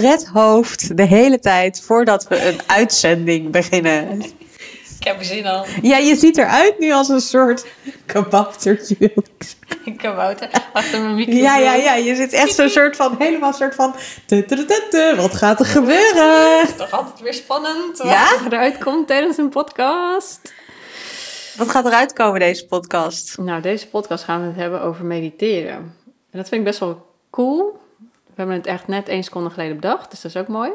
prethoofd de hele tijd voordat we een uitzending beginnen. Ik heb er zin al. Ja, je ziet eruit nu als een soort kaboutertje. Ik kabouter achter mijn microfoon. Ja, ja, ja. Je zit echt zo'n soort van, helemaal soort van... Wat gaat er gebeuren? Toch altijd weer spannend Ja? wat er eruit komt tijdens een podcast. Wat gaat eruit komen deze podcast? Nou, deze podcast gaan we het hebben over mediteren. En dat vind ik best wel cool. We hebben het echt net één seconde geleden bedacht, dus dat is ook mooi.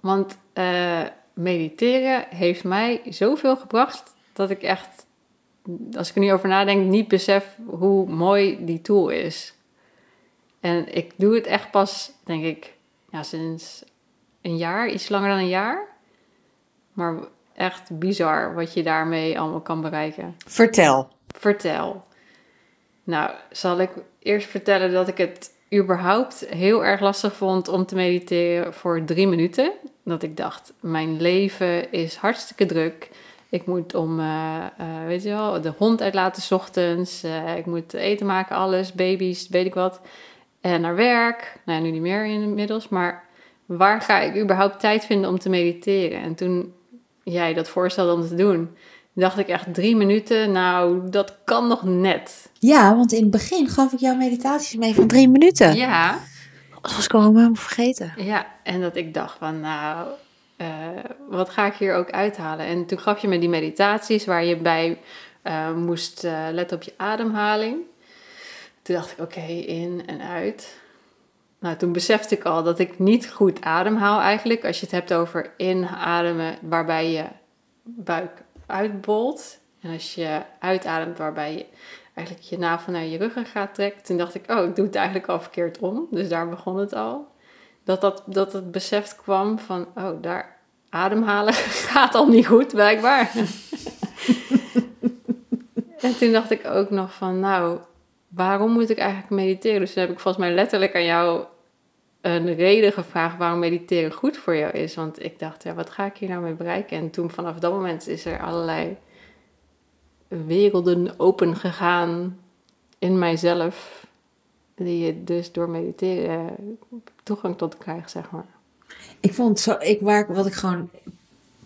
Want eh, mediteren heeft mij zoveel gebracht dat ik echt, als ik er nu over nadenk, niet besef hoe mooi die tool is. En ik doe het echt pas, denk ik, ja, sinds een jaar, iets langer dan een jaar. Maar echt bizar wat je daarmee allemaal kan bereiken. Vertel. Vertel. Nou, zal ik eerst vertellen dat ik het überhaupt heel erg lastig vond om te mediteren voor drie minuten. Dat ik dacht, mijn leven is hartstikke druk. Ik moet om, eh, eh, weet je wel, de hond uitlaten 's ochtends. Eh, ik moet eten maken, alles, baby's, weet ik wat. En naar werk. Nou nu niet meer inmiddels. Maar waar ga ik überhaupt tijd vinden om te mediteren? En toen jij dat voorstelde om te doen, dacht ik echt drie minuten. Nou, dat kan nog net. Ja, want in het begin gaf ik jou meditaties mee van drie minuten. Ja, Dat was ik al helemaal vergeten. ja. En dat ik dacht van, nou, eh, wat ga ik hier ook uithalen? En toen gaf je me die meditaties waar je bij eh, moest eh, letten op je ademhaling. Toen dacht ik, oké, in en uit. Nou, toen besefte ik al dat ik niet goed ademhaal eigenlijk. Als je het hebt over inademen waarbij je buik uitbolt. En als je uitademt waarbij je eigenlijk je navel naar je ruggengraat trekt. Toen dacht ik, oh, ik doe het eigenlijk al verkeerd om. Dus daar begon het al. Dat, dat, dat het besef kwam van, oh, daar ademhalen gaat al niet goed, blijkbaar. en toen dacht ik ook nog van, nou, waarom moet ik eigenlijk mediteren? Dus toen heb ik volgens mij letterlijk aan jou een reden gevraagd waarom mediteren goed voor jou is. Want ik dacht, ja, wat ga ik hier nou mee bereiken? En toen vanaf dat moment is er allerlei werelden open gegaan in mijzelf. Die je dus door mediteren toegang tot krijgt, zeg maar. Ik vond zo, ik, waar, wat ik gewoon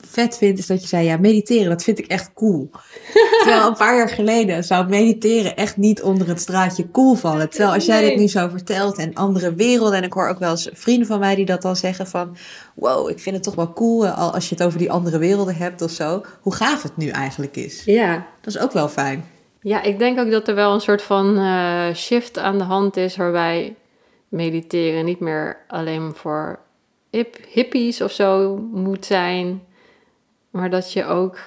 vet vind, is dat je zei, ja, mediteren, dat vind ik echt cool. Terwijl een paar jaar geleden zou mediteren echt niet onder het straatje cool vallen. Terwijl als jij dit nu zo vertelt en andere werelden, en ik hoor ook wel eens vrienden van mij die dat dan zeggen van, wow, ik vind het toch wel cool eh, al als je het over die andere werelden hebt of zo, hoe gaaf het nu eigenlijk is. Ja. Dat is ook wel fijn. Ja, ik denk ook dat er wel een soort van eh, shift aan de hand is waarbij mediteren niet meer alleen voor hip, hippies of zo moet zijn, maar dat je ook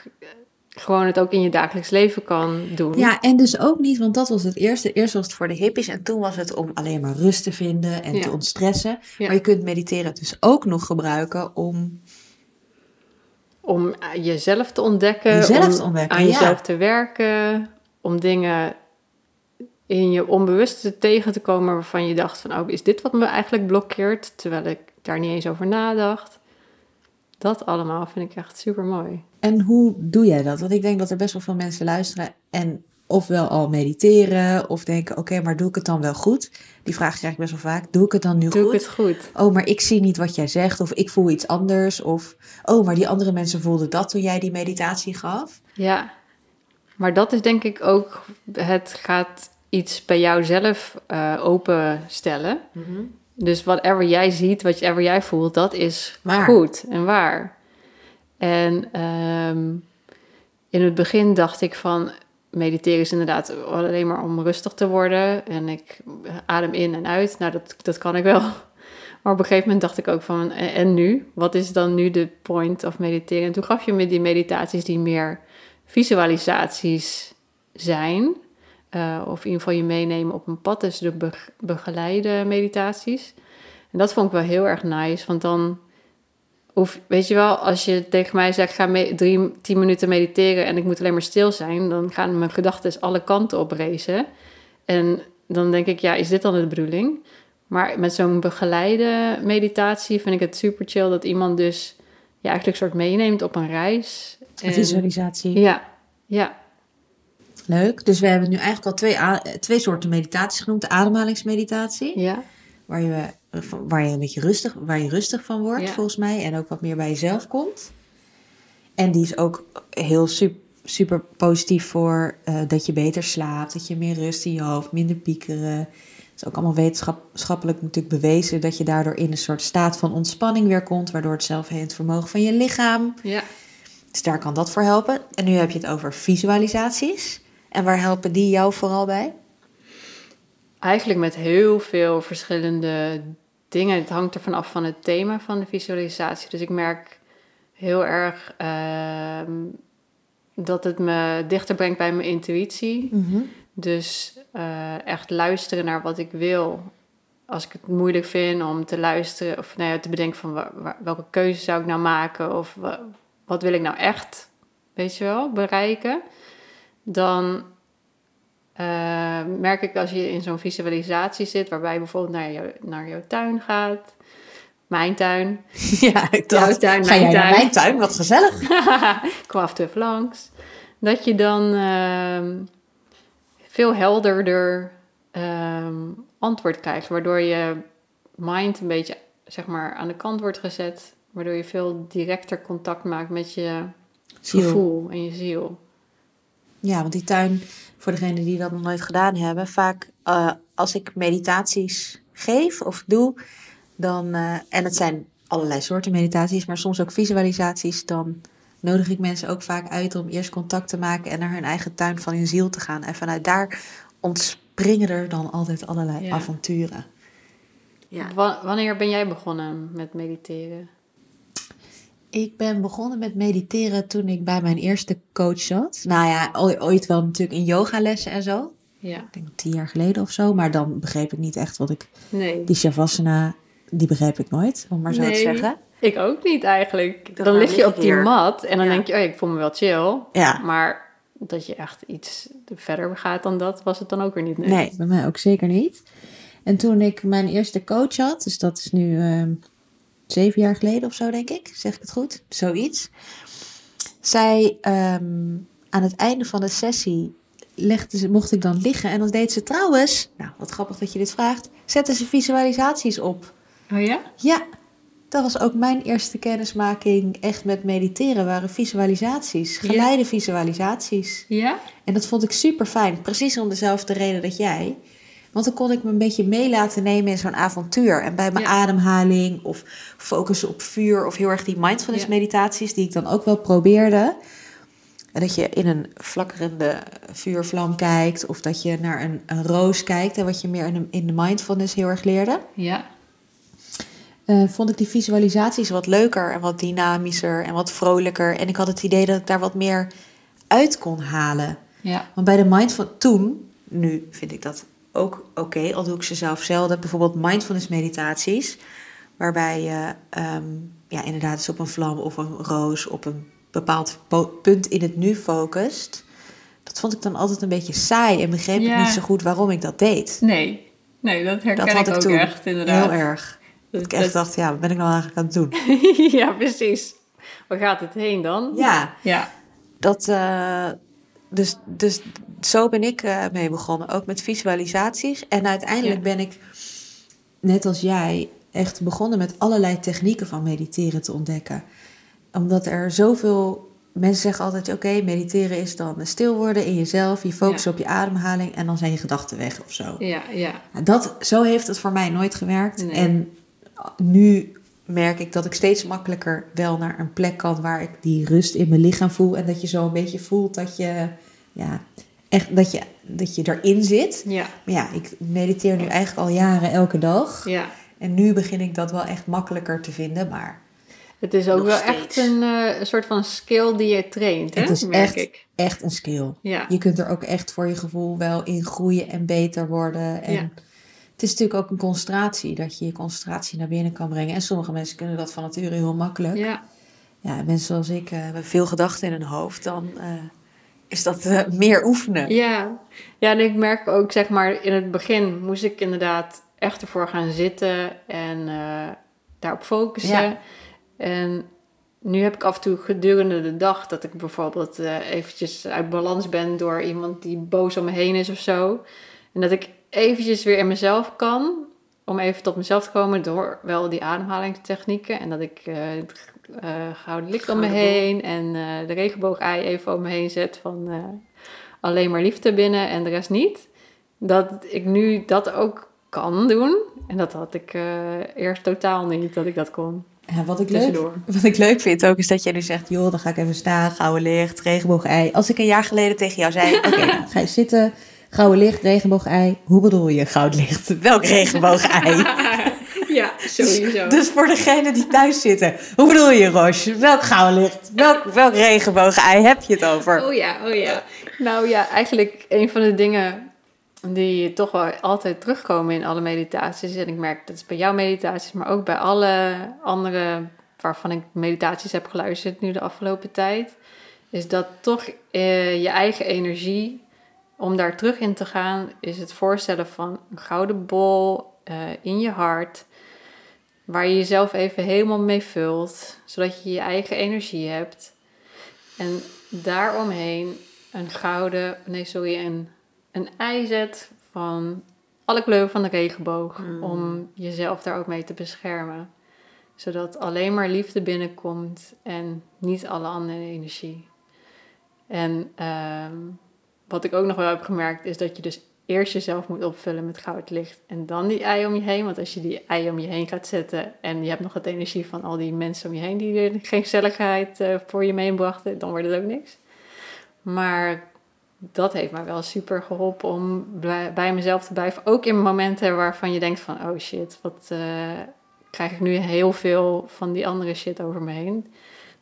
gewoon het ook in je dagelijks leven kan doen. Ja, en dus ook niet, want dat was het eerste. Eerst was het voor de hippies en toen was het om alleen maar rust te vinden en Ja. te ontstressen. Ja. Maar je kunt mediteren dus ook nog gebruiken om Om jezelf te ontdekken, Jezelf om te ontdekken, aan ja. jezelf te werken, om dingen in je onbewuste tegen te komen waarvan je dacht van, oh, is dit wat me eigenlijk blokkeert? Terwijl ik daar niet eens over nadacht. Dat allemaal vind ik echt super mooi. En hoe doe jij dat? Want ik denk dat er best wel veel mensen luisteren en ofwel al mediteren of denken, oké, maar doe ik het dan wel goed? Die vraag krijg ik best wel vaak. Doe ik het dan nu Doe goed? ik het goed? Oh, maar ik zie niet wat jij zegt of ik voel iets anders of oh, maar die andere mensen voelden dat toen jij die meditatie gaf. Ja. Maar dat is denk ik ook, het gaat iets bij jou zelf eh, openstellen. Dus whatever jij ziet, whatever jij voelt, dat is Waar. goed en waar. En ehm, in het begin dacht ik van, mediteren is inderdaad alleen maar om rustig te worden. En ik adem in en uit. Nou, dat, dat kan ik wel. Maar op een gegeven moment dacht ik ook van, en, en nu? Wat is dan nu de point of mediteren? En toen gaf je me die meditaties die meer visualisaties zijn. Eh, of in ieder geval je meenemen op een pad. Dus de be- begeleide meditaties. En dat vond ik wel heel erg nice. Want dan Of weet je wel, als je tegen mij zegt, ga drie, tien minuten mediteren en ik moet alleen maar stil zijn, dan gaan mijn gedachten alle kanten op racen. En dan denk ik, ja, is dit dan de bedoeling? Maar met zo'n begeleide meditatie vind ik het super chill dat iemand dus ja, eigenlijk een soort meeneemt op een reis. Een visualisatie. Ja, ja. Leuk. Dus we hebben nu eigenlijk al twee, twee soorten meditaties genoemd. De ademhalingsmeditatie, Ja, waar je, waar je een beetje rustig, waar je rustig van wordt, Ja. volgens mij. En ook wat meer bij jezelf komt. En die is ook heel super, super positief voor eh, dat je beter slaapt, dat je meer rust in je hoofd, minder piekeren. Het is ook allemaal wetenschappelijk natuurlijk bewezen dat je daardoor in een soort staat van ontspanning weer komt, waardoor het zelfhelend vermogen van je lichaam. ja. Dus daar kan dat voor helpen. En nu heb je het over visualisaties. En waar helpen die jou vooral bij? Eigenlijk met heel veel verschillende dingen. Het hangt ervan af van het thema van de visualisatie. Dus ik merk heel erg ehm, dat het me dichter brengt bij mijn intuïtie. Dus eh, echt luisteren naar wat ik wil. Als ik het moeilijk vind om te luisteren of nou ja, te bedenken van welke keuze zou ik nou maken of wa- wat wil ik nou echt, weet je wel, bereiken. Dan eh, merk ik als je in zo'n visualisatie zit, waarbij je bijvoorbeeld naar, jou, naar jouw tuin gaat, mijn tuin, Ja, ik Jouw tuin, ga mijn tuin. mijn tuin? Wat gezellig. af toe even langs. Dat je dan ehm, veel helderder ehm, antwoord krijgt, waardoor je mind een beetje zeg maar, aan de kant wordt gezet, waardoor je veel directer contact maakt met je Ziel. gevoel en je ziel. Ja, want die tuin, voor degenen die dat nog nooit gedaan hebben, vaak eh, als ik meditaties geef of doe, dan, eh, en het zijn allerlei soorten meditaties, maar soms ook visualisaties, dan nodig ik mensen ook vaak uit om eerst contact te maken en naar hun eigen tuin van hun ziel te gaan. En vanuit daar ontspringen er dan altijd allerlei Ja. avonturen. Ja. Wa- wanneer ben jij begonnen met mediteren? Ik ben begonnen met mediteren toen ik bij mijn eerste coach zat. Nou ja, ooit, wel natuurlijk in yogalessen en zo. Ja. Ik denk tien jaar geleden of zo. Maar dan begreep ik niet echt wat ik... Nee. Die shavasana, die begreep ik nooit, om maar zo te Nee. zeggen. Ik ook niet eigenlijk. dan lig je op die hier. mat en dan Ja. denk je, oh, ik voel me wel chill. Ja. Maar dat je echt iets verder gaat dan dat, was het dan ook weer niet. Nee, bij mij ook zeker niet. En toen ik mijn eerste coach had, dus dat is nu ehm, zeven jaar geleden of zo, denk ik. Zeg ik het goed? Zoiets. Zij, ehm, aan het einde van de sessie, legde ze, mocht ik dan liggen. En dan deed ze trouwens, nou wat grappig dat je dit vraagt, zette ze visualisaties op. Oh ja? Ja, dat was ook mijn eerste kennismaking echt met mediteren, waren visualisaties. Ja. Geleide visualisaties. Ja? En dat vond ik super fijn. Precies om dezelfde reden dat jij. Want dan kon ik me een beetje mee laten nemen in zo'n avontuur. En bij mijn Ja. ademhaling of focussen op vuur of heel erg die mindfulness meditaties die ik dan ook wel probeerde. En dat je in een flakkerende vuurvlam kijkt of dat je naar een, een roos kijkt en wat je meer in de, in de mindfulness heel erg leerde. Ja. eh, vond ik die visualisaties wat leuker en wat dynamischer en wat vrolijker. En ik had het idee dat ik daar wat meer uit kon halen. Ja. Want bij de mindful toen, nu vind ik dat ook oké, al doe ik ze zelf zelden. Bijvoorbeeld mindfulness meditaties, waarbij je ehm, ja, inderdaad eens op een vlam of een roos op een bepaald punt in het nu focust. Dat vond ik dan altijd een beetje saai en begreep ik niet zo goed waarom ik dat deed. Nee. Nee, dat herken Dat had ik ook toen echt, inderdaad. heel erg. Dat Dat- ik echt dat- dacht, ja, wat ben ik nou eigenlijk aan het doen? ja, precies. Waar gaat het heen dan? Ja, Ja. dat, eh, dus, dus zo ben ik eh, mee begonnen. Ook met visualisaties. En uiteindelijk Ja. ben ik, net als jij, echt begonnen met allerlei technieken van mediteren te ontdekken. Omdat er zoveel... Mensen zeggen altijd, oké, mediteren is dan stil worden in jezelf. Je focust Ja. op je ademhaling en dan zijn je gedachten weg of zo. Ja, ja. Dat, zo heeft het voor mij nooit gewerkt. Nee. En nu merk ik dat ik steeds makkelijker wel naar een plek kan waar ik die rust in mijn lichaam voel. En dat je zo een beetje voelt dat je, ja, echt, dat je, dat je erin zit. Ja. Maar ja, ik mediteer nu eigenlijk al jaren elke dag. Ja. En nu begin ik dat wel echt makkelijker te vinden. Maar Het is ook Nog wel steeds. echt een, eh, een soort van skill die je traint, hè? het is echt, ik. echt een skill. Ja. Je kunt er ook echt voor je gevoel wel in groeien en beter worden. En Ja. het Het is natuurlijk ook een concentratie, dat je je concentratie naar binnen kan brengen. En sommige mensen kunnen dat van nature heel makkelijk. Ja. Ja, mensen zoals ik uh, hebben veel gedachten in hun hoofd. Dan uh, is dat uh, meer oefenen. Ja. ja, en ik merk ook, zeg maar, in het begin moest ik inderdaad echt ervoor gaan zitten en daarop focussen. Ja. En nu heb ik af en toe gedurende de dag dat ik bijvoorbeeld eventjes uit balans ben door iemand die boos om me heen is of zo. En dat ik eventjes weer in mezelf kan. Om even tot mezelf te komen door wel die ademhalingstechnieken. En dat ik uh, uh, gouden licht om me heen en uh, de regenboog-ei even om me heen zet van alleen maar liefde binnen en de rest niet. Dat ik nu dat ook kan doen. En dat had ik eerst totaal niet, dat ik dat kon. Ja, wat, ik leuk, wat ik leuk vind ook is dat jij nu zegt: joh, dan ga ik even staan, gouden licht, regenboog-ei. Als ik een jaar geleden tegen jou zei: oké, okay, ga je zitten Gouden licht, regenboog-ei. Hoe bedoel je goud licht? Welk regenboog-ei? ja, sowieso. Dus, dus voor degenen die thuis zitten. Hoe bedoel je, Roche? Welk gouden licht? Welk, welk regenboog-ei heb je het over? Oh ja, oh ja. Nou ja, eigenlijk een van de dingen die toch wel altijd terugkomen in alle meditaties. En ik merk dat is bij jouw meditaties, maar ook bij alle andere waarvan ik meditaties heb geluisterd nu de afgelopen tijd. Is dat toch eh, je eigen energie om daar terug in te gaan, is het voorstellen van een gouden bol uh, in je hart, waar je jezelf even helemaal mee vult, zodat je je eigen energie hebt. En daaromheen een gouden, nee sorry, een, een ei zet van alle kleuren van de regenboog, mm. om jezelf daar ook mee te beschermen. Zodat alleen maar liefde binnenkomt en niet alle andere energie. En uh, wat ik ook nog wel heb gemerkt, is dat je dus eerst jezelf moet opvullen met goud licht en dan die ei om je heen. Want als je die ei om je heen gaat zetten en je hebt nog het energie van al die mensen om je heen die er geen gezelligheid uh, voor je meebrachten, dan wordt het ook niks. Maar dat heeft mij wel super geholpen om bij mezelf te blijven. Ook in momenten waarvan je denkt van, oh shit, wat uh, krijg ik nu heel veel van die andere shit over me heen.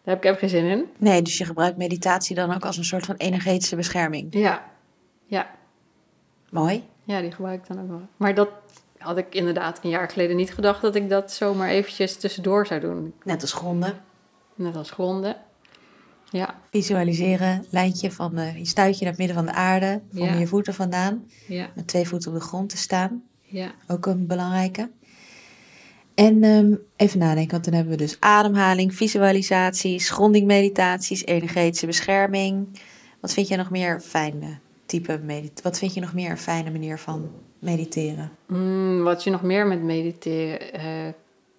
Daar heb ik even geen zin in. Nee, dus je gebruikt meditatie dan ook als een soort van energetische bescherming. Ja, ja. Mooi. Ja, die gebruik ik dan ook wel. Maar dat had ik inderdaad een jaar geleden niet gedacht dat ik dat zomaar eventjes tussendoor zou doen. Net als gronden. Net als gronden. Ja. Visualiseren, lijntje van uh, je stuitje naar het midden van de aarde, van ja. je voeten vandaan. Ja. Met twee voeten op de grond te staan. Ja. Ook een belangrijke. En um, even nadenken, want dan hebben we dus ademhaling, visualisaties, grondingmeditaties, energetische bescherming. Wat vind jij nog meer fijne type? Wat vind je nog meer een fijne manier van mediteren? Mm, wat je nog meer met mediteren uh,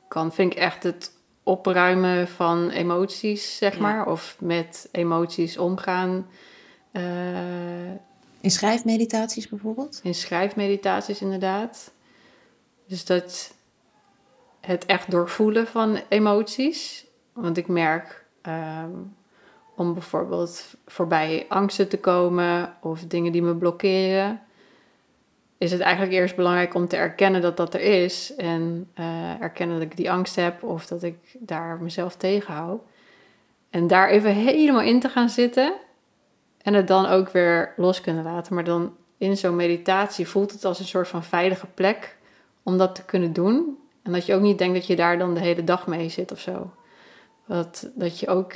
kan, vind ik echt het opruimen van emoties, zeg maar. Of met emoties omgaan. Uh, in schrijfmeditaties bijvoorbeeld? In schrijfmeditaties inderdaad. Dus dat het echt doorvoelen van emoties. Want ik merk um, om bijvoorbeeld voorbij angsten te komen of dingen die me blokkeren, is het eigenlijk eerst belangrijk om te erkennen dat dat er is. En uh, erkennen dat ik die angst heb of dat ik daar mezelf tegenhoud. En daar even helemaal in te gaan zitten. En het dan ook weer los kunnen laten. Maar dan in zo'n meditatie voelt het als een soort van veilige plek om dat te kunnen doen. En dat je ook niet denkt dat je daar dan de hele dag mee zit of zo. Dat, dat je ook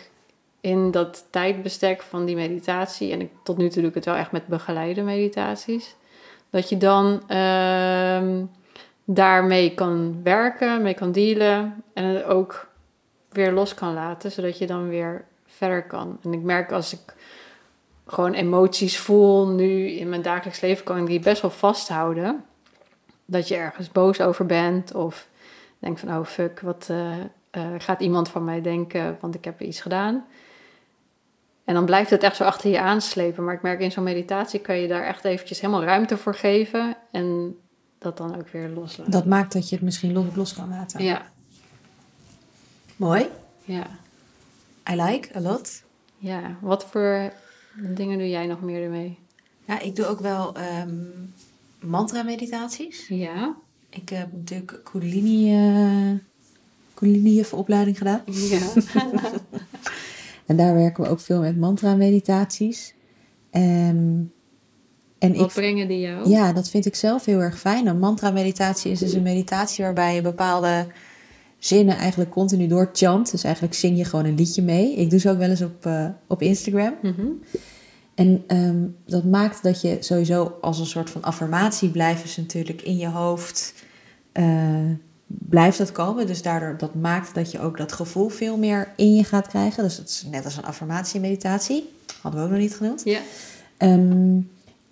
in dat tijdbestek van die meditatie, en ik, tot nu toe doe ik het wel echt met begeleide meditaties, dat je dan uh, daarmee kan werken, mee kan dealen en het ook weer los kan laten, zodat je dan weer verder kan. En ik merk als ik gewoon emoties voel nu in mijn dagelijks leven, kan ik die best wel vasthouden. Dat je ergens boos over bent of denk van, oh fuck, wat uh, uh, gaat iemand van mij denken, want ik heb iets gedaan. En dan blijft het echt zo achter je aanslepen. Maar ik merk in zo'n meditatie kan je daar echt eventjes helemaal ruimte voor geven. En dat dan ook weer loslaten. Dat maakt dat je het misschien los, los kan laten. Ja. Mooi. Ja. I like a lot. Ja. Wat voor dingen doe jij nog meer ermee? Ja, ik doe ook wel um, mantra-meditaties. Ja. Ik heb natuurlijk Kundalini, uh, Kundalini opleiding gedaan. Ja. en daar werken we ook veel met mantra-meditaties. En En Wat brengen die jou? Ja, dat vind ik zelf heel erg fijn. Een mantra-meditatie is dus een meditatie waarbij je bepaalde zinnen eigenlijk continu door chant. Dus eigenlijk zing je gewoon een liedje mee. Ik doe ze ook wel eens op, uh, op Instagram. Mhm. En ehm, dat maakt dat je sowieso als een soort van affirmatie blijven ze natuurlijk in je hoofd. Uh, blijft dat komen. Dus daardoor dat maakt dat je ook dat gevoel veel meer in je gaat krijgen. Dus dat is net als een affirmatie-meditatie. Hadden we ook nog niet genoemd. Ja. Ehm,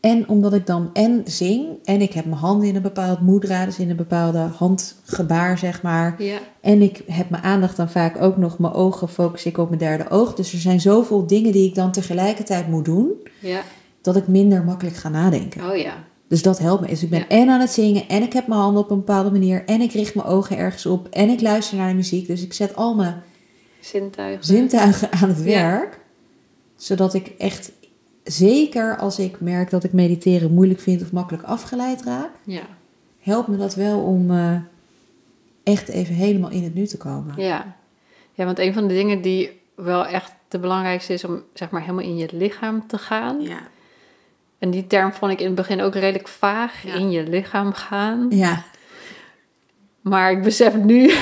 en omdat ik dan en zing en ik heb mijn handen in een bepaald moedra, dus in een bepaalde handgebaar, zeg maar. Ja. En ik heb mijn aandacht dan vaak ook nog, mijn ogen focus ik op mijn derde oog. Dus er zijn zoveel dingen die ik dan tegelijkertijd moet doen, ja. dat ik minder makkelijk ga nadenken. Oh ja. Dus dat helpt me. Dus ik ben en aan het zingen en ik heb mijn handen op een bepaalde manier en ik richt mijn ogen ergens op en ik luister naar de muziek. Dus ik zet al mijn zintuigen, zintuigen aan het werk, zodat ik echt zeker als ik merk dat ik mediteren moeilijk vind of makkelijk afgeleid raak, ja. helpt me dat wel om uh, echt even helemaal in het nu te komen. Ja. ja, want een van de dingen die wel echt de belangrijkste is om zeg maar helemaal in je lichaam te gaan. Ja. En die term vond ik in het begin ook redelijk vaag, in je lichaam gaan. Ja. Maar ik besef nu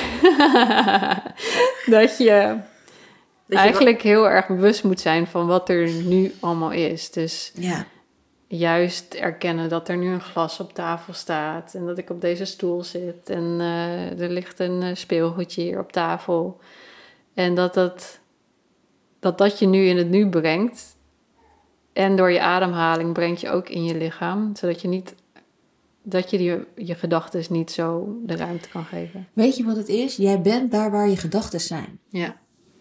dat je eigenlijk heel erg bewust moet zijn van wat er nu allemaal is. Dus ja. juist erkennen dat er nu een glas op tafel staat en dat ik op deze stoel zit en uh, er ligt een uh, speelgoedje hier op tafel. En dat dat, dat dat je nu in het nu brengt. En door je ademhaling brengt je ook in je lichaam, zodat je niet dat je je, je gedachten niet zo de ruimte kan geven. Weet je wat het is? Jij bent daar waar je gedachten zijn. Ja.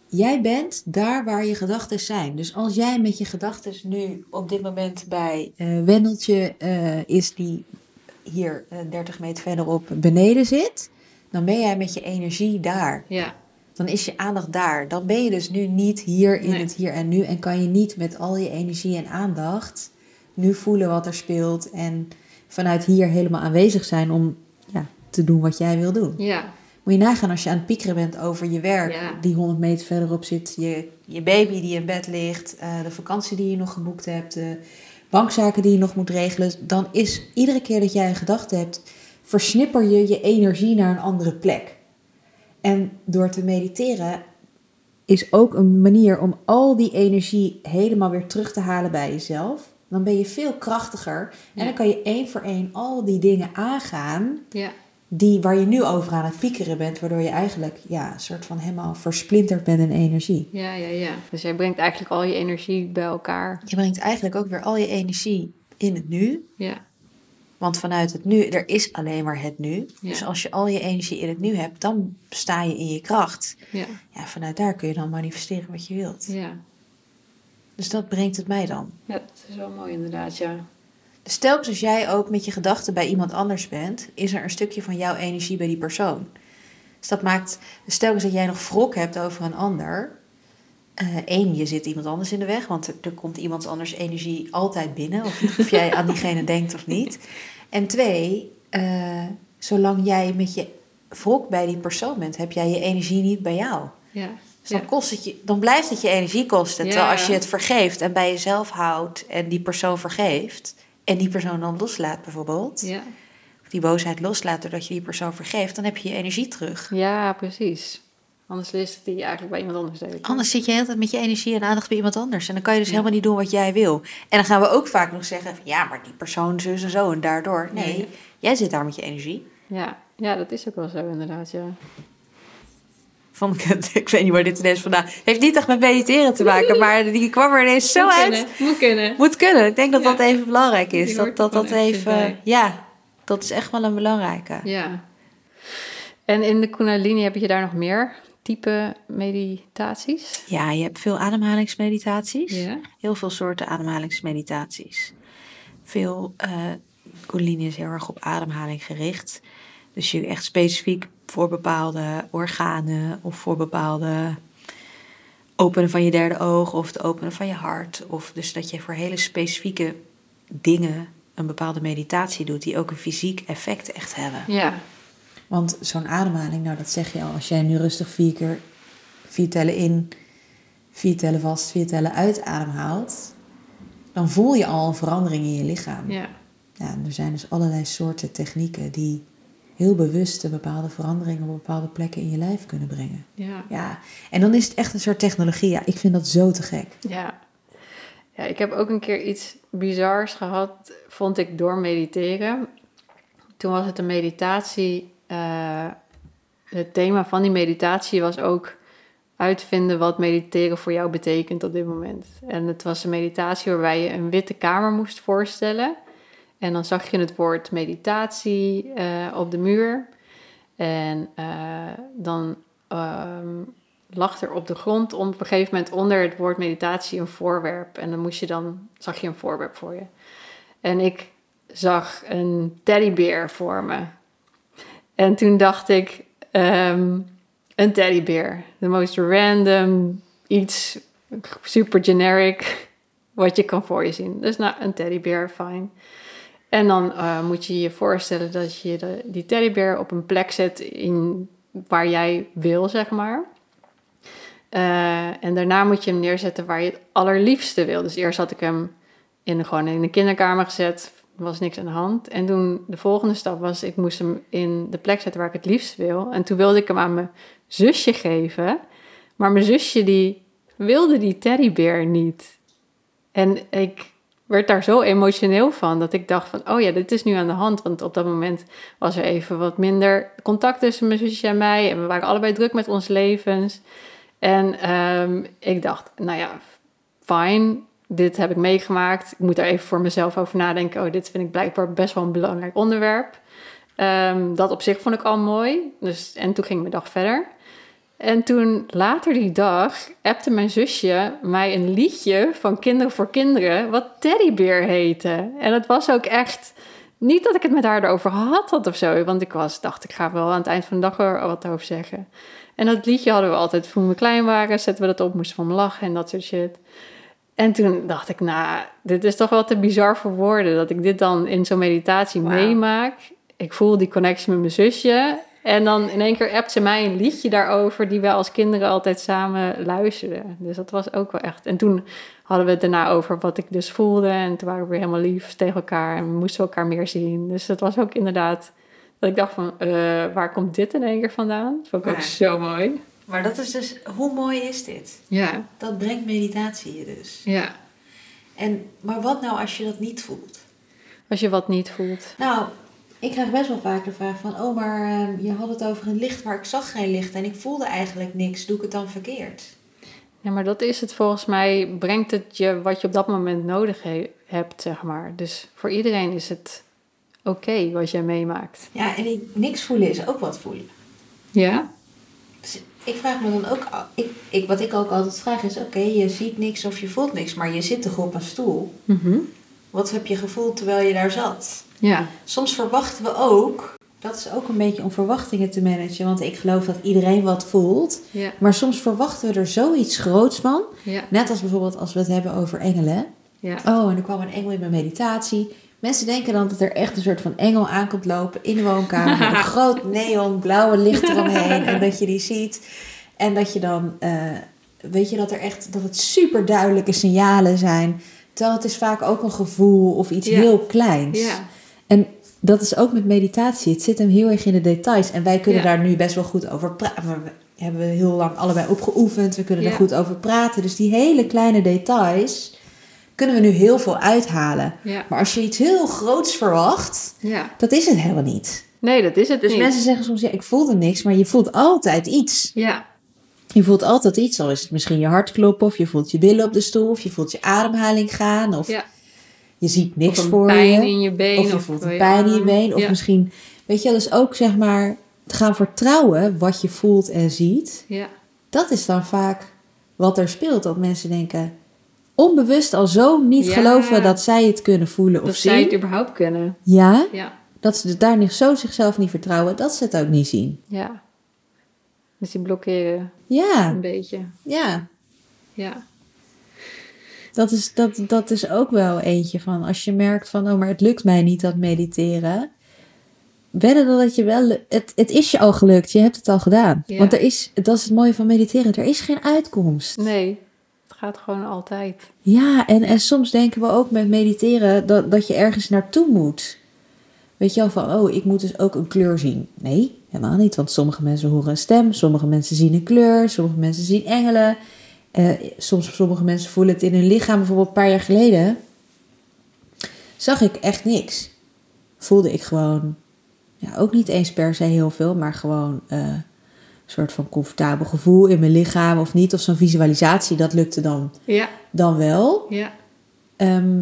Jij bent daar waar je gedachten zijn. Dus als jij met je gedachten nu op dit moment bij uh, Wendeltje uh, is die hier uh, 30 meter verderop beneden zit, dan ben jij met je energie daar. Ja. Dan is je aandacht daar. Dan ben je dus nu niet hier in nee. het hier en nu en kan je niet met al je energie en aandacht nu voelen wat er speelt en vanuit hier helemaal aanwezig zijn om ja, te doen wat jij wil doen. Ja. Moet je nagaan als je aan het piekeren bent over je werk, ja. die 100 meter verderop zit, je, je baby die in bed ligt, uh, de vakantie die je nog geboekt hebt, de bankzaken die je nog moet regelen, dan is iedere keer dat jij een gedachte hebt, versnipper je je energie naar een andere plek. En door te mediteren is ook een manier om al die energie helemaal weer terug te halen bij jezelf. Dan ben je veel krachtiger. En Ja. dan kan je één voor één al die dingen aangaan. Ja. Die, waar je nu over aan het piekeren bent. Waardoor je eigenlijk ja, een soort van helemaal versplinterd bent in energie. Ja, ja, ja. Dus jij brengt eigenlijk al je energie bij elkaar. Je brengt eigenlijk ook weer al je energie in het nu. Ja. Want vanuit het nu, er is alleen maar het nu. Ja. Dus als je al je energie in het nu hebt, dan sta je in je kracht. Ja. Ja, vanuit daar kun je dan manifesteren wat je wilt. Ja. Dus dat brengt het mij dan. Ja, dat is wel mooi inderdaad, ja. Dus telkens als jij ook met je gedachten bij iemand anders bent, is er een stukje van jouw energie bij die persoon. Dus dat maakt, dus telkens dat jij nog wrok hebt over een ander, één, je zit iemand anders in de weg, want er, er komt iemand anders energie altijd binnen, of, of jij aan diegene denkt of niet. En twee, uh, zolang jij met je wrok bij die persoon bent, heb jij je energie niet bij jou. Ja. Dus dan, Ja. kost het je, dan blijft het je energie kosten. Terwijl als je het vergeeft en bij jezelf houdt en die persoon vergeeft... en die persoon dan loslaat bijvoorbeeld... Ja. of die boosheid loslaat doordat je die persoon vergeeft... dan heb je je energie terug. ja, precies. Anders is het die eigenlijk bij iemand anders deed. Anders zit je de hele tijd met je energie en aandacht bij iemand anders. En dan kan je dus Ja. helemaal niet doen wat jij wil. En dan gaan we ook vaak nog zeggen... van, ja, maar die persoon zus en zo en daardoor. Nee, jij zit daar met je energie. Ja. ja, dat is ook wel zo inderdaad, ja. Vond ik, het, ik weet niet waar dit ineens vandaan... heeft niet echt met mediteren te maken... maar die kwam er ineens zo Moet uit. kunnen, Moet kunnen. Moet kunnen. Ik denk dat Ja. dat even belangrijk is. Die Dat dat, dat even. bij. Ja, dat is echt wel een belangrijke. Ja. En in de Kundalini heb je daar nog meer type meditaties? Ja, je hebt veel ademhalingsmeditaties. Ja. Heel veel soorten ademhalingsmeditaties. Veel. Kundalini is heel erg op ademhaling gericht. Dus je echt specifiek voor bepaalde organen of voor bepaalde openen van je derde oog of het openen van je hart. Of dus dat je voor hele specifieke dingen een bepaalde meditatie doet die ook een fysiek effect echt hebben. Ja. Want zo'n ademhaling, nou dat zeg je al, als jij nu rustig vier keer vier tellen in, vier tellen vast, vier tellen uit ademhaalt, dan voel je al een verandering in je lichaam. Ja. Ja, en er zijn dus allerlei soorten technieken die heel bewust een bepaalde verandering op bepaalde plekken in je lijf kunnen brengen. Ja. Ja, en dan is het echt een soort technologie. Ja, ik vind dat zo te gek. Ja. Ja, ik heb ook een keer iets bizars gehad, vond ik, door mediteren. Toen was het een meditatie. Eh, het thema van die meditatie was ook uitvinden wat mediteren voor jou betekent op dit moment. En het was een meditatie waarbij je een witte kamer moest voorstellen. En dan zag je het woord meditatie eh, op de muur. En eh, dan ehm, lag er op de grond op een gegeven moment onder het woord meditatie een voorwerp. En dan moest je dan, zag je een voorwerp voor je. En ik zag een teddybeer voor me. En toen dacht ik, ehm, een teddybeer. The most random, iets super generic wat je kan voor je zien. Dus nou, een teddybeer, fijn. En dan eh, moet je je voorstellen dat je die teddybeer op een plek zet in, waar jij wil, zeg maar. Eh, en daarna moet je hem neerzetten waar je het allerliefste wil. Dus eerst had ik hem in gewoon in de kinderkamer gezet. Er was niks aan de hand. En toen de volgende stap was, ik moest hem in de plek zetten waar ik het liefst wil. En toen wilde ik hem aan mijn zusje geven. Maar mijn zusje die wilde die teddybeer niet. En ik werd daar zo emotioneel van dat ik dacht van, oh ja, dit is nu aan de hand. Want op dat moment was er even wat minder contact tussen mijn zusje en mij. En we waren allebei druk met ons levens. En ehm, ik dacht, nou ja, fijn, dit heb ik meegemaakt. Ik moet er even voor mezelf over nadenken. Oh, dit vind ik blijkbaar best wel een belangrijk onderwerp. Ehm, dat op zich vond ik al mooi. Dus, en toen ging mijn dag verder. En toen later die dag appte mijn zusje mij een liedje van Kinderen voor Kinderen, wat Teddybeer heette. En het was ook echt niet dat ik het met haar erover gehad had of zo, want ik was, dacht ik ga wel aan het eind van de dag er wat over zeggen. En dat liedje hadden we altijd toen we klein waren, zetten we dat op, moesten van lachen en dat soort shit. En toen dacht ik, nou, dit is toch wel te bizar voor woorden dat ik dit dan in zo'n meditatie meemaak. Ik voel die connectie met mijn zusje. En dan in één keer appt ze mij een liedje daarover die wij als kinderen altijd samen luisterden. Dus dat was ook wel echt. En toen hadden we het daarna over wat ik dus voelde. En toen waren we weer helemaal lief tegen elkaar en we moesten elkaar meer zien. Dus dat was ook inderdaad dat ik dacht van, eh, waar komt dit in één keer vandaan? Dat vond ik ook zo mooi. Maar dat is dus, hoe mooi is dit? Ja, Dat brengt meditatie je dus. ja. En, maar wat nou als je dat niet voelt? Als je wat niet voelt. Nou, ik krijg best wel vaak de vraag van... Oh, maar eh, je had het over een licht, maar ik zag geen licht... en ik voelde eigenlijk niks. Doe ik het dan verkeerd? Ja, maar dat is het volgens mij. Brengt het je wat je op dat moment nodig he- hebt, zeg maar. Dus voor iedereen is het oké wat jij meemaakt. Ja, en ik, niks voelen is ook wat voelen. Ja? Dus ik vraag me dan ook... Ik, ik, wat ik ook altijd vraag is... Oké, je ziet niks of je voelt niks... maar je zit toch op een stoel? Mhm. Wat heb je gevoeld terwijl je daar zat? Ja. Soms verwachten we ook... Dat is ook een beetje om verwachtingen te managen... want ik geloof dat iedereen wat voelt... Ja. Maar soms verwachten we er zoiets groots van. Ja. Net als bijvoorbeeld als we het hebben over engelen. Ja. Oh, en er kwam een engel in mijn meditatie. Mensen denken dan dat er echt een soort van engel aankomt lopen in de woonkamer. met een groot neon blauwe licht eromheen. En dat je die ziet. En dat je dan, eh, weet je, dat er echt, dat het super duidelijke signalen zijn. Terwijl het is vaak ook een gevoel of iets Ja. heel kleins. Ja. En dat is ook met meditatie. Het zit hem heel erg in de details. En wij kunnen Ja. daar nu best wel goed over praten. We hebben heel lang allebei opgeoefend. We kunnen er goed over praten. Dus die hele kleine details kunnen we nu heel veel uithalen. Ja. Maar als je iets heel groots verwacht, Ja. dat is het helemaal niet. Nee, dat is het Dus niet. mensen zeggen soms, ja, ik voelde niks. Maar je voelt altijd iets. Ja. Je voelt altijd iets. Al is het misschien je hart kloppen. Of je voelt je billen op de stoel. Of je voelt je ademhaling gaan. Of Ja. je ziet niks of een voor pijn je. in je been. Of je voelt een je pijn in je been. Of misschien, weet je, wel, dus ook zeg maar te gaan vertrouwen wat je voelt en ziet. Ja. Dat is dan vaak wat er speelt. Dat mensen denken, onbewust al zo niet Ja. geloven dat zij het kunnen voelen of Dat zij het zien. überhaupt kunnen. Ja, Ja. dat ze daar niet zo zichzelf niet vertrouwen, dat ze het ook niet zien. Ja. Dus die blokkeren Ja, een beetje. ja. Ja. Dat is, dat, dat is ook wel eentje van als je merkt van, oh, maar het lukt mij niet dat mediteren. Wedden dat het je wel, het, het is je al gelukt, je hebt het al gedaan. Ja. Want er is, dat is het mooie van mediteren, er is geen uitkomst. Nee. Gaat gewoon altijd. Ja, en, en soms denken we ook met mediteren dat, dat je ergens naartoe moet. Weet je wel van, oh, ik moet dus ook een kleur zien. Nee, helemaal niet. Want sommige mensen horen een stem, sommige mensen zien een kleur, sommige mensen zien engelen. Eh, soms sommige mensen voelen het in hun lichaam. Bijvoorbeeld een paar jaar geleden zag ik echt niks. Voelde ik gewoon, ja, ook niet eens per se heel veel, maar gewoon eh, soort van comfortabel gevoel in mijn lichaam of niet. Of zo'n visualisatie, dat lukte dan, Ja, dan wel. ja. Ehm,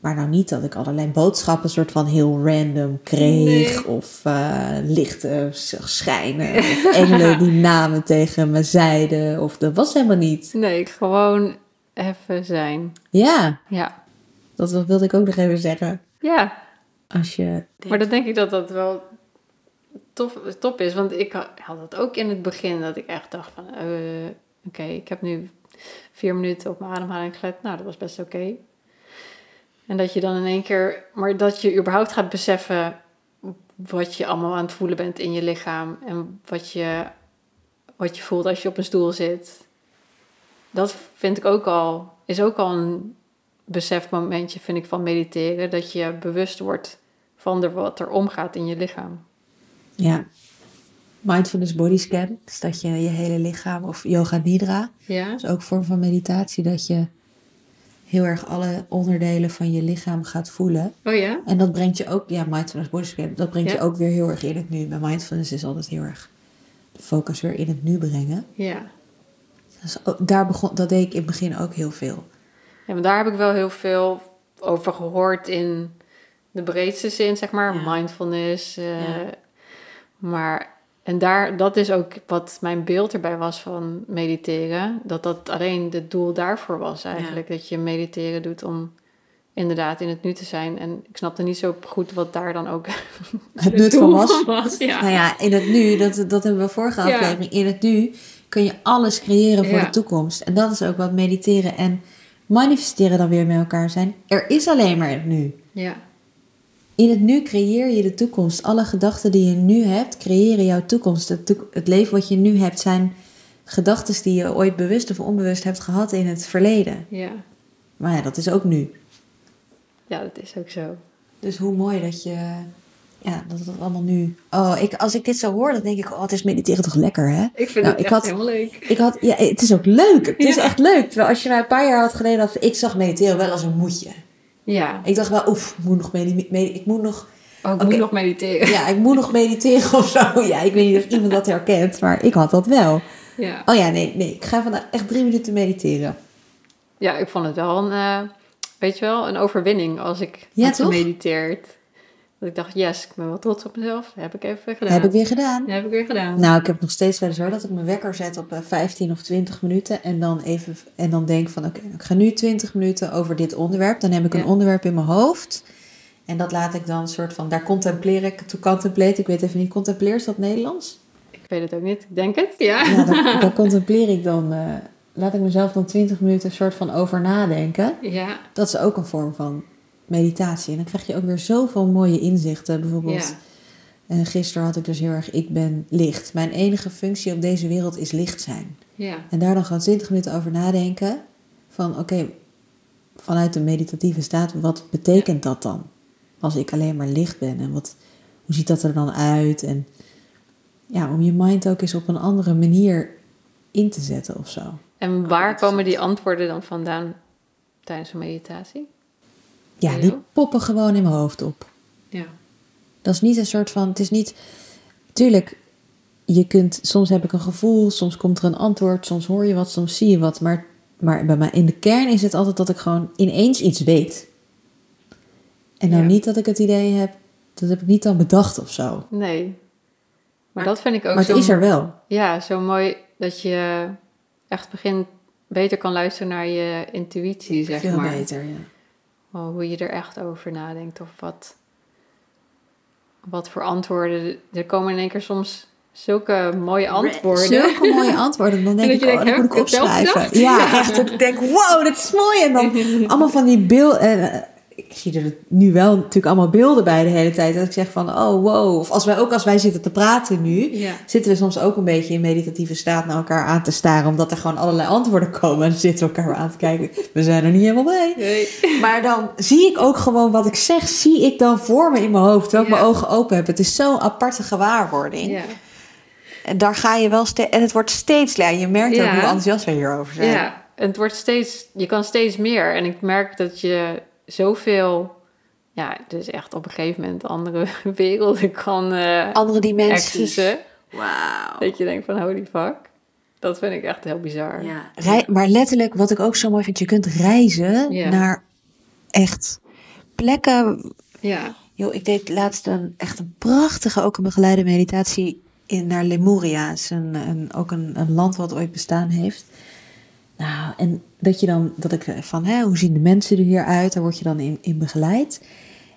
maar nou niet dat ik allerlei boodschappen soort van heel random kreeg. Nee. Of eh, lichten schijnen. Of engelen die namen tegen me zeiden. Of dat was helemaal niet. Nee, gewoon even zijn. Ja, Ja. dat wilde ik ook nog even zeggen. Ja, Als je... maar dan denk ik dat dat wel tof, top is. Want ik ha- had dat ook in het begin, dat ik echt dacht van... eh, Oké, ik heb nu vier minuten op mijn ademhaling gelet. Nou, dat was best oké. En dat je dan in één keer... Maar dat je überhaupt gaat beseffen wat je allemaal aan het voelen bent in je lichaam. En wat je, wat je voelt als je op een stoel zit. Dat vind ik ook al... Is ook al een besefmomentje, vind ik, van mediteren. Dat je bewust wordt van wat er omgaat in je lichaam. Ja. Mindfulness body scan. Dus dat je je hele lichaam... Of yoga nidra. Ja? Dat is ook een vorm van meditatie. Dat je heel erg alle onderdelen van je lichaam gaat voelen. Oh ja? En dat brengt je ook, ja, mindfulness body scan, dat brengt Ja. je ook weer heel erg in het nu. Bij mindfulness is altijd heel erg de focus weer in het nu brengen. Ja. Dus ook- daar begon, dat deed ik in het begin ook heel veel. Ja, maar daar heb ik wel heel veel over gehoord in de breedste zin, zeg maar. Ja. Mindfulness. eh, Ja. Maar, en daar, dat is ook wat mijn beeld erbij was van mediteren. Dat dat alleen het doel daarvoor was eigenlijk. Dat je mediteren doet om inderdaad in het nu te zijn. En ik snapte niet zo goed wat daar dan ook Het nut van was. ja. Nou ja, in het nu, dat, dat hebben we vorige Ja. aflevering. In het nu kun je alles creëren voor Ja. de toekomst. En dat is ook wat mediteren en manifesteren dan weer met elkaar zijn. Er is alleen maar het nu. ja. In het nu creëer je de toekomst. Alle gedachten die je nu hebt, creëren jouw toekomst. Het, toek- het leven wat je nu hebt zijn gedachten die je ooit bewust of onbewust hebt gehad in het verleden. Ja. Maar ja, dat is ook nu. ja, dat is ook zo. Dus hoe mooi dat je, ja, dat het allemaal nu. Oh, ik, als ik dit zo hoor, dan denk ik, oh, het is mediteren toch lekker, hè? Ik vind Nou, het ik echt had- helemaal leuk. Ik had, ja, het is ook leuk. Het is echt leuk. Terwijl als je mij een paar jaar had geleden had, ik zag mediteren wel als een moedje. Ja. Ik dacht wel, oef, ik moet nog medi- medi- ik moet nog Oh, ik moet nog mediteren. Ja, ik moet nog mediteren of zo. Ja, ik weet niet of iemand dat herkent, maar ik had dat wel. Ja. Oh ja, nee, nee. Ik ga vandaag echt drie minuten mediteren. Ja, ik vond het wel een, eh, weet je wel, een overwinning als ik Ja, had toch? gemediteerd. Dat ik dacht, yes, ik ben wel trots op mezelf. Dat heb ik even gedaan. Heb ik weer gedaan. Dat heb ik weer gedaan. Nou, ik heb nog steeds wel eens hoor dat ik mijn wekker zet op eh, 15 of 20 minuten. En dan, even, en dan denk van, oké, ik ga nu 20 minuten over dit onderwerp. Dan heb ik een onderwerp in mijn hoofd. En dat laat ik dan soort van, daar contempleer ik, to contemplate. Ik weet even niet, contempleer, is dat Nederlands? Ik weet het ook niet. Ik denk het. Ja. Ja, daar, daar contempleer ik dan, eh, laat ik mezelf dan 20 minuten soort van over nadenken. Ja. Dat is ook een vorm van meditatie. En dan krijg je ook weer zoveel mooie inzichten. Bijvoorbeeld, Ja. eh, gisteren had ik dus heel erg, ik ben licht. Mijn enige functie op deze wereld is licht zijn. Ja. En daar dan gewoon 20 minuten over nadenken. Van oké, vanuit de meditatieve staat, wat betekent dat dan? Als ik alleen maar licht ben. En wat, hoe ziet dat er dan uit? En ja, om je mind ook eens op een andere manier in te zetten of zo. En waar komen die antwoorden dan vandaan tijdens een meditatie? Ja, die poppen gewoon in mijn hoofd op. Ja. Dat is niet een soort van, het is niet, tuurlijk, je kunt, soms heb ik een gevoel, soms komt er een antwoord, soms hoor je wat, soms zie je wat. Maar, maar bij mij in de kern is het altijd dat ik gewoon ineens iets weet. En nou Ja. niet dat ik het idee heb, dat heb ik niet dan bedacht of zo. Nee. Maar dat vind ik ook Maar zo... het is er wel. Ja, zo mooi dat je echt begint beter kan luisteren naar je intuïtie, zeg Veel maar. beter, ja. Hoe je er echt over nadenkt of wat, wat voor antwoorden. Er komen in één keer soms zulke mooie antwoorden. Zulke mooie antwoorden. Dan denk En ik, dat je oh, dat moet ik opschrijven. Ja, Ja. echt. Dat ik denk, wow, dit is mooi. En dan allemaal van die beelden. Ik zie er nu wel natuurlijk allemaal beelden bij de hele tijd. Dat ik zeg van, oh wow. Of als wij, ook als wij zitten te praten nu, Ja. zitten we soms ook een beetje in meditatieve staat naar elkaar aan te staren. Omdat er gewoon allerlei antwoorden komen. En dan zitten we elkaar aan te kijken. We zijn er niet helemaal bij. Nee. Maar dan zie ik ook gewoon wat ik zeg, zie ik dan voor me in mijn hoofd. Terwijl ik Ja. mijn ogen open heb. Het is zo'n aparte gewaarwording. Ja. En daar ga je wel steeds. En het wordt steeds. Ja, je merkt ook hoe enthousiast we hierover zijn. Ja, en het wordt steeds, je kan steeds meer. En ik merk dat je zoveel, ja, dus echt op een gegeven moment andere werelden kan eh Andere dimensies. Wauw. Dat je denkt van holy fuck. Dat vind ik echt heel bizar. Ja. Rei- maar letterlijk, wat ik ook zo mooi vind, je kunt reizen Ja. naar echt plekken. Ja. Joh, ik deed laatst een echt een prachtige, ook een begeleide meditatie in, naar Lemuria. Het is een, een, ook een, een land wat ooit bestaan heeft. Nou, en dat je dan, dat ik van, hè, hoe zien de mensen er hier uit? Daar word je dan in, in begeleid.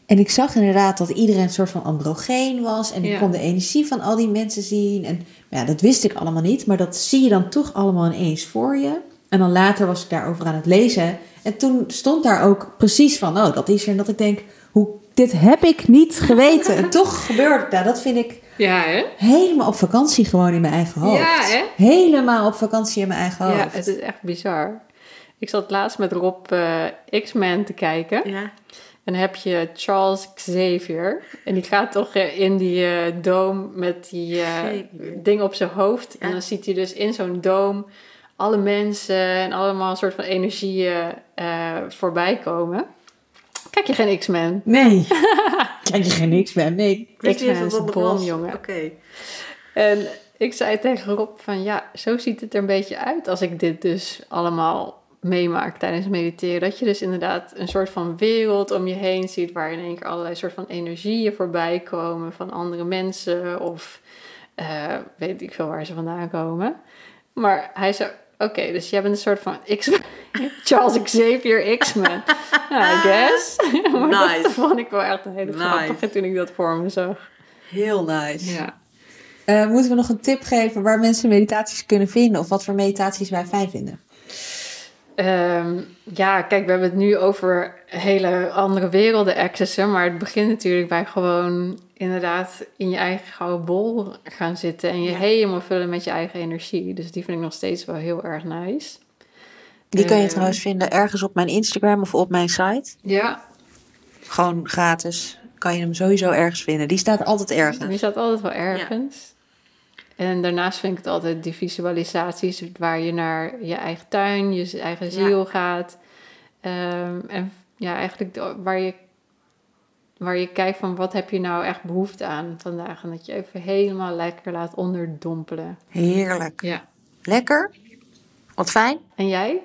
En ik zag inderdaad dat iedereen een soort van androgeen was. En ik Ja. kon de energie van al die mensen zien. En ja, dat wist ik allemaal niet. Maar dat zie je dan toch allemaal ineens voor je. En dan later was ik daarover aan het lezen. En toen stond daar ook precies van, oh, dat is er. En dat ik denk, hoe, dit heb ik niet geweten. en toch gebeurde het. Nou, dat vind ik Ja, hè? helemaal op vakantie gewoon in mijn eigen hoofd. Ja, hè? Helemaal op vakantie in mijn eigen hoofd. Ja, het is echt bizar. Ik zat laatst met Rob eh, X-Men te kijken. Ja. En dan heb je Charles Xavier. En die gaat toch eh, in die eh doom met die eh, Xavier. ding op zijn hoofd. Ja. En dan ziet hij dus in zo'n doom alle mensen en allemaal een soort van energieën eh voorbij komen. Kijk je geen X-Men? Nee. Kijk je geen niks bij? Nee. Ik wist niet X-Men is wat een bom, jongen. Oké. En ik zei tegen Rob van ja, zo ziet het er een beetje uit als ik dit dus allemaal meemaak tijdens mediteren. Dat je dus inderdaad een soort van wereld om je heen ziet waar in één keer allerlei soort van energieën voorbij komen van andere mensen of eh, weet ik veel waar ze vandaan komen. Maar hij zei, oké, dus jij bent een soort van X Charles Xavier X-Men. I guess. maar Nice. dat vond ik wel echt een hele Nice. grappige toen ik dat voor me zag. Heel nice. Ja. Eh, moeten we nog een tip geven waar mensen meditaties kunnen vinden? Of wat voor meditaties wij fijn vinden? Ehm, ja, kijk, we hebben het nu over hele andere werelden accessen. Maar het begint natuurlijk bij gewoon inderdaad in je eigen gouden bol gaan zitten. En je Ja. helemaal vullen met je eigen energie. Dus die vind ik nog steeds wel heel erg nice. Die kan je Eh, trouwens vinden ergens op mijn Instagram of op mijn site. Ja, Gewoon gratis. Kan je hem sowieso ergens vinden. Die staat altijd ergens. die staat altijd wel ergens. En daarnaast vind ik het altijd die visualisaties waar je naar je eigen tuin, je eigen ziel gaat. Ehm, en ja, eigenlijk waar je, waar je kijkt van wat heb je nou echt behoefte aan vandaag. En dat je even helemaal lekker laat onderdompelen. Heerlijk. Ja. Lekker. Wat fijn. En jij?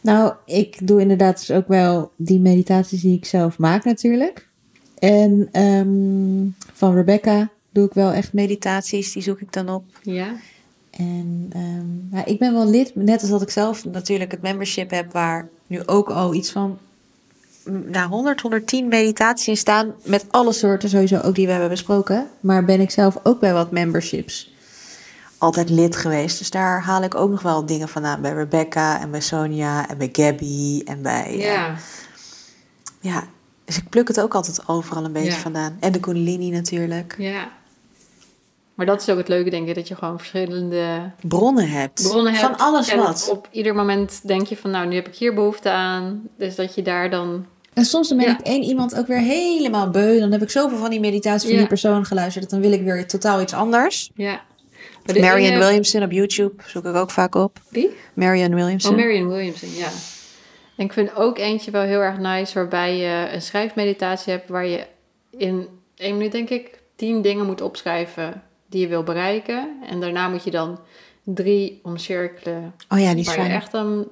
Nou, ik doe inderdaad dus ook wel die meditaties die ik zelf maak natuurlijk. En ehm, van Rebecca doe ik wel echt meditaties. Die zoek ik dan op. Ja. En nou, ik ben wel lid, net als dat ik zelf natuurlijk het membership heb, waar nu ook al iets van mm, nou, 100, 110 meditaties in staan. Met alle soorten sowieso ook die we hebben besproken. Maar ben ik zelf ook bij wat memberships altijd lid geweest. Dus daar haal ik ook nog wel dingen vandaan. Bij Rebecca en bij Sonia en bij Gabby en bij... eh, Ja. ja, dus ik pluk het ook altijd overal een beetje Ja. vandaan. En de Kundalini natuurlijk. Ja. Maar dat is ook het leuke, denk ik, dat je gewoon verschillende Bronnen hebt. bronnen hebt. Van alles en wat. Op, ieder moment denk je van, nou, nu heb ik hier behoefte aan. Dus dat je daar dan... En soms dan ben Ja. ik één iemand ook weer helemaal beu. Dan heb ik zoveel van die meditaties van Ja. die persoon geluisterd. Dat dan wil ik weer totaal iets anders. Ja. Marianne ene- Williamson op YouTube zoek ik ook vaak op. Wie? Marianne Williamson. Oh, Marion Williamson, ja. En ik vind ook eentje wel heel erg nice, waarbij je een schrijfmeditatie hebt, waar je in één minuut, denk ik, tien dingen moet opschrijven die je wil bereiken. En daarna moet je dan drie omcirkelen, oh ja, die waar je echt een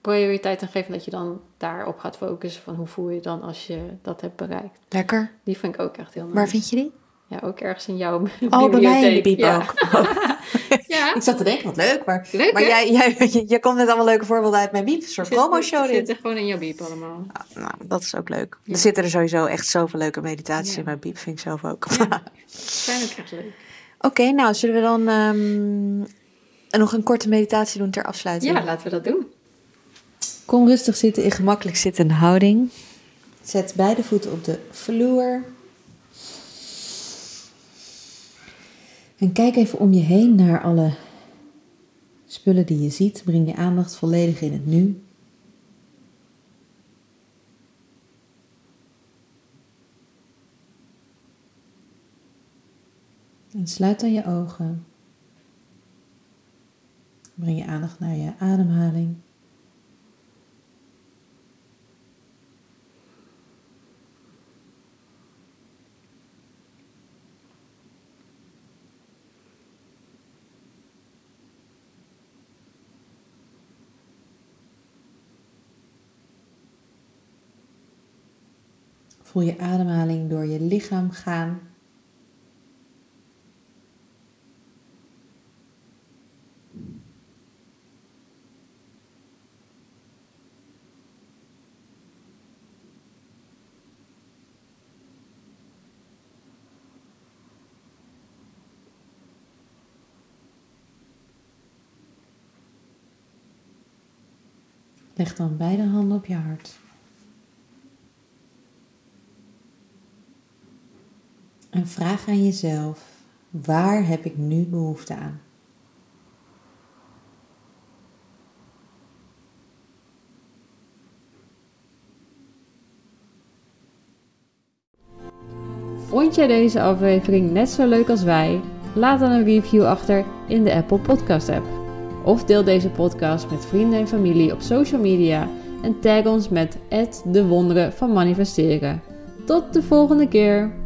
prioriteit aan geeft. En dat je dan daarop gaat focussen van hoe voel je je dan als je dat hebt bereikt. Lekker. Die vind ik ook echt heel nice. Waar vind je die? Ja, ook ergens in jouw Oh, bij mij in de bibliotheek. biep ja. ook. Ja, ik zat te denken, wat leuk. Maar, leuk maar jij, jij, je komt net allemaal leuke voorbeelden uit mijn biep. Een soort promo-show dit. Zitten gewoon in jouw biep allemaal. Ah, nou, dat is ook leuk. Ja. Er zitten er sowieso echt zoveel leuke meditaties Ja. in mijn biep. Vind ik zelf ook. Ja. Zijn ook echt leuk. Oké, nou zullen we dan ehm, nog een korte meditatie doen ter afsluiting? Ja, laten we dat doen. Kom rustig zitten in gemakkelijk zittende houding. Zet beide voeten op de vloer. En kijk even om je heen naar alle spullen die je ziet. Breng je aandacht volledig in het nu. En sluit dan je ogen. Breng je aandacht naar je ademhaling. Voel je ademhaling door je lichaam gaan. Leg dan beide handen op je hart. En vraag aan jezelf, waar heb ik nu behoefte aan? Vond jij deze aflevering net zo leuk als wij? Laat dan een review achter in de Apple Podcast app. Of deel deze podcast met vrienden en familie op social media en tag ons met de wonderen van manifesteren. Tot de volgende keer!